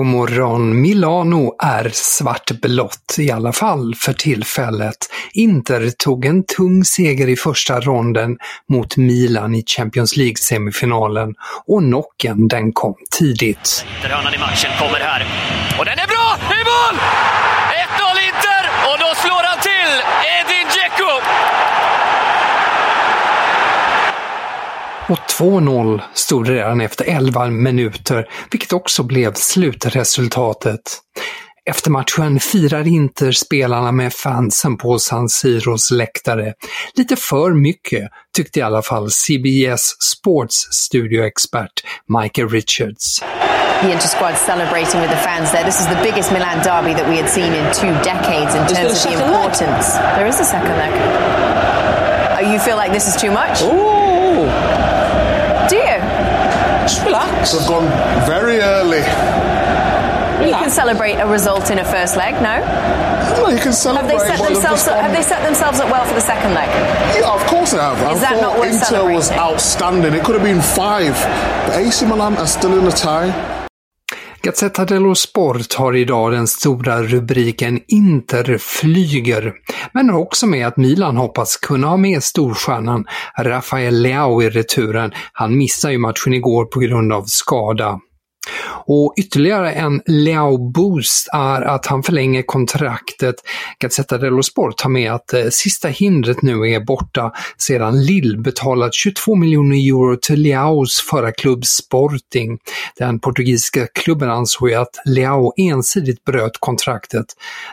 God morgon. Milano är svartblått, i alla fall för tillfället. Inter tog en tung seger i första ronden mot Milan i Champions League-semifinalen och knocken den kom tidigt. Interhörnan i matchen kommer här. Och den är bra! I mål! 1-0 Inter! Och då slår han till! Edin Dzeko! Och 2-0 stod det redan efter 11 minuter, vilket också blev slutresultatet. Efter matchen firar Inter-spelarna med fansen på San Siros läktare. Lite för mycket, tyckte i alla fall CBS Sports studioexpert Michael Richards. The Inter squad celebrating with the fans there. This is the biggest Milan derby that we had seen in two decades in terms of the importance. There is a second leg. Oh, you feel like this is too much? Ooh? They've gone very early. You can celebrate a result in a first leg, no? Well, you can celebrate. Have they set themselves up, have they set themselves up well for the second leg? Yeah, of course they have. I Is that thought not worth Inter was outstanding. It could have been five. But AC Milan are still in the tie. Gazzetta dello Sport har idag den stora rubriken “Inter flyger”, men har också med att Milan hoppas kunna ha med storstjärnan Rafael Leao i returen. Han missade ju matchen igår på grund av skada. Och ytterligare en Leao-boost är att han förlänger kontraktet. Gazzetta dello Sport har med att eh, sista hindret nu är borta sedan Lille betalat 22 miljoner euro till Leaos förra klubb Sporting. Den portugisiska klubben ansåg ju att Leao ensidigt bröt kontraktet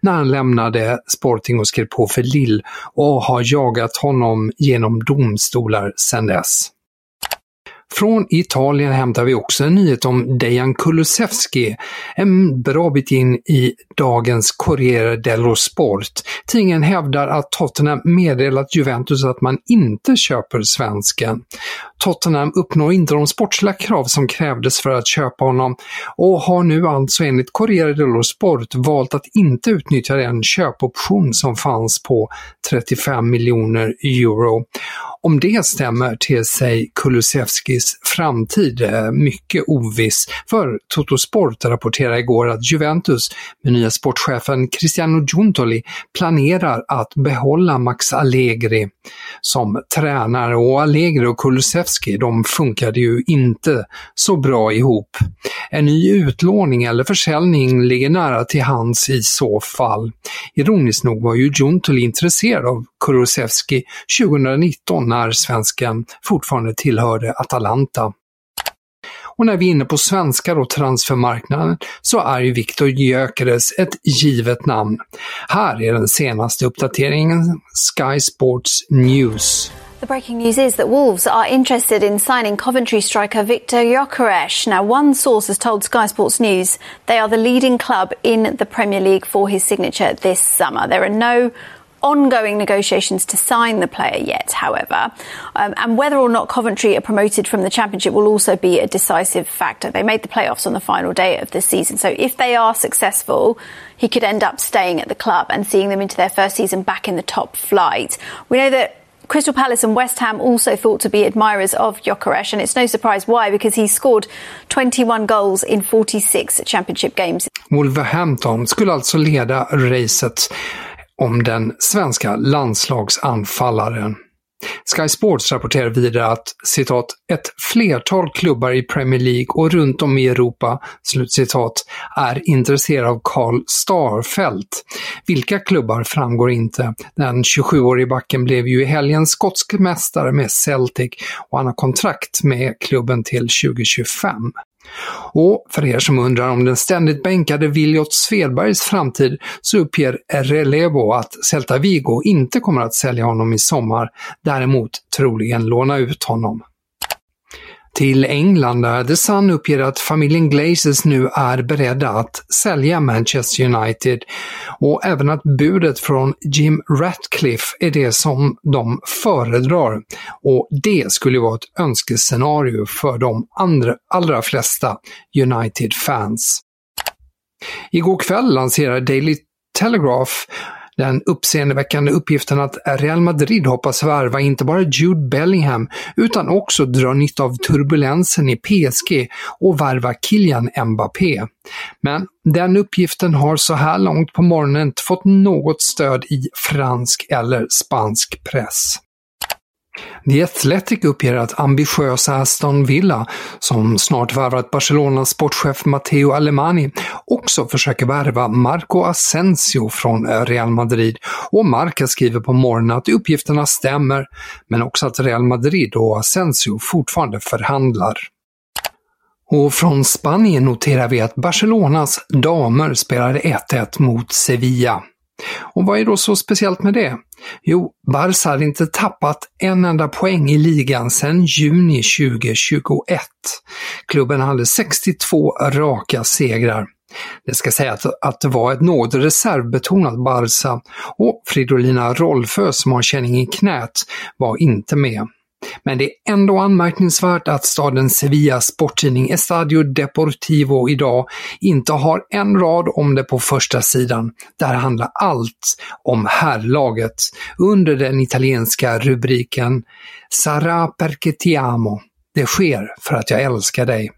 när han lämnade Sporting och skrev på för Lille och har jagat honom genom domstolar sedan dess. Från Italien hämtar vi också en nyhet om Dejan Kulusevski, en bra bit in i dagens Corriere dello Sport. Tidningen hävdar att Tottenham meddelat Juventus att man inte köper svensken. Tottenham uppnår inte de sportsliga krav som krävdes för att köpa honom och har nu alltså enligt Corriere dello Sport valt att inte utnyttja den köpoption som fanns på 35 miljoner euro. Om det stämmer till sig Kulusevskis framtid eh, mycket oviss, för Toto Sport rapporterade igår att Juventus med nya sportchefen Cristiano Giuntoli planerar att behålla Max Allegri som tränare och Allegri och Kulusevski de funkade ju inte så bra ihop. En ny utlåning eller försäljning ligger nära till hands i så fall. Ironiskt nog var ju Giuntoli intresserad av Kulusevski 2019 när svensken fortfarande tillhörde Atalanta. Och när vi är inne på svenskar och transfermarknaden så är ju Viktor Gyökeres ett givet namn. Här är den senaste uppdateringen Sky Sports News. The breaking news is that Wolves are interested in signing Coventry striker Victor Gyökeres. Now, one source has told Sky Sports News they are the leading club in the Premier League for his signature this summer. There are no ongoing negotiations to sign the player yet, however. Um, and whether or not Coventry are promoted from the Championship will also be a decisive factor. They made the playoffs on the final day of the season. So if they are successful, he could end up staying at the club and seeing them into their first season back in the top flight. We know that Crystal Palace and West Ham also thought to be admirers of Gyökeres, and it's no surprise why, because he scored 21 goals in 46 Championship games. Wolverhampton skulle alltså leda racet om den svenska landslagsanfallaren. Sky Sports rapporterar vidare att citat, ett flertal klubbar i Premier League och runt om i Europa slutcitat, är intresserade av Karl Starfelt. Vilka klubbar framgår inte. Den 27-årige backen blev ju i helgen skotsk mästare med Celtic och han har kontrakt med klubben till 2025. Och för er som undrar om den ständigt bänkade Viljot Svedbergs framtid så uppger Relevo att Celta Vigo inte kommer att sälja honom i sommar, däremot troligen låna ut honom. Till England där The Sun uppger att familjen Glazers nu är beredda att sälja Manchester United och även att budet från Jim Ratcliffe är det som de föredrar. Och det skulle vara ett önskescenario för de andra, allra flesta United-fans. Igår kväll lanserade Daily Telegraph den uppseendeväckande uppgiften att Real Madrid hoppas värva inte bara Jude Bellingham utan också dra nytta av turbulensen i PSG och värva Kylian Mbappé. Men den uppgiften har så här långt på morgonen inte fått något stöd i fransk eller spansk press. The Athletic uppger att ambitiösa Aston Villa, som snart värvat Barcelonas sportchef Matteo Alemani, också försöker värva Marco Asensio från Real Madrid och Marca skriver på morgonen att uppgifterna stämmer, men också att Real Madrid och Asensio fortfarande förhandlar. Och från Spanien noterar vi att Barcelonas damer spelade 1-1 mot Sevilla. Och vad är då så speciellt med det? Jo, Barca hade inte tappat en enda poäng i ligan sedan juni 2021. Klubben hade 62 raka segrar. Det ska sägas att, att det var ett något reservbetonat Barca och Fridolina Rolfö som har känning i knät var inte med. Men det är ändå anmärkningsvärt att staden Sevillas sporttidning Estadio Deportivo idag inte har en rad om det på första sidan. Där handlar allt om herrlaget under den italienska rubriken “Sara perché ti amo. Det sker för att jag älskar dig.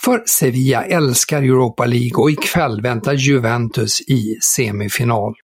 För Sevilla älskar Europa League och ikväll väntar Juventus i semifinal.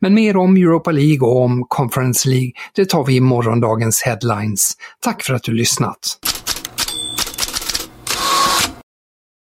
Men mer om Europa League och om Conference League, det tar vi i morgondagens headlines. Tack för att du lyssnat!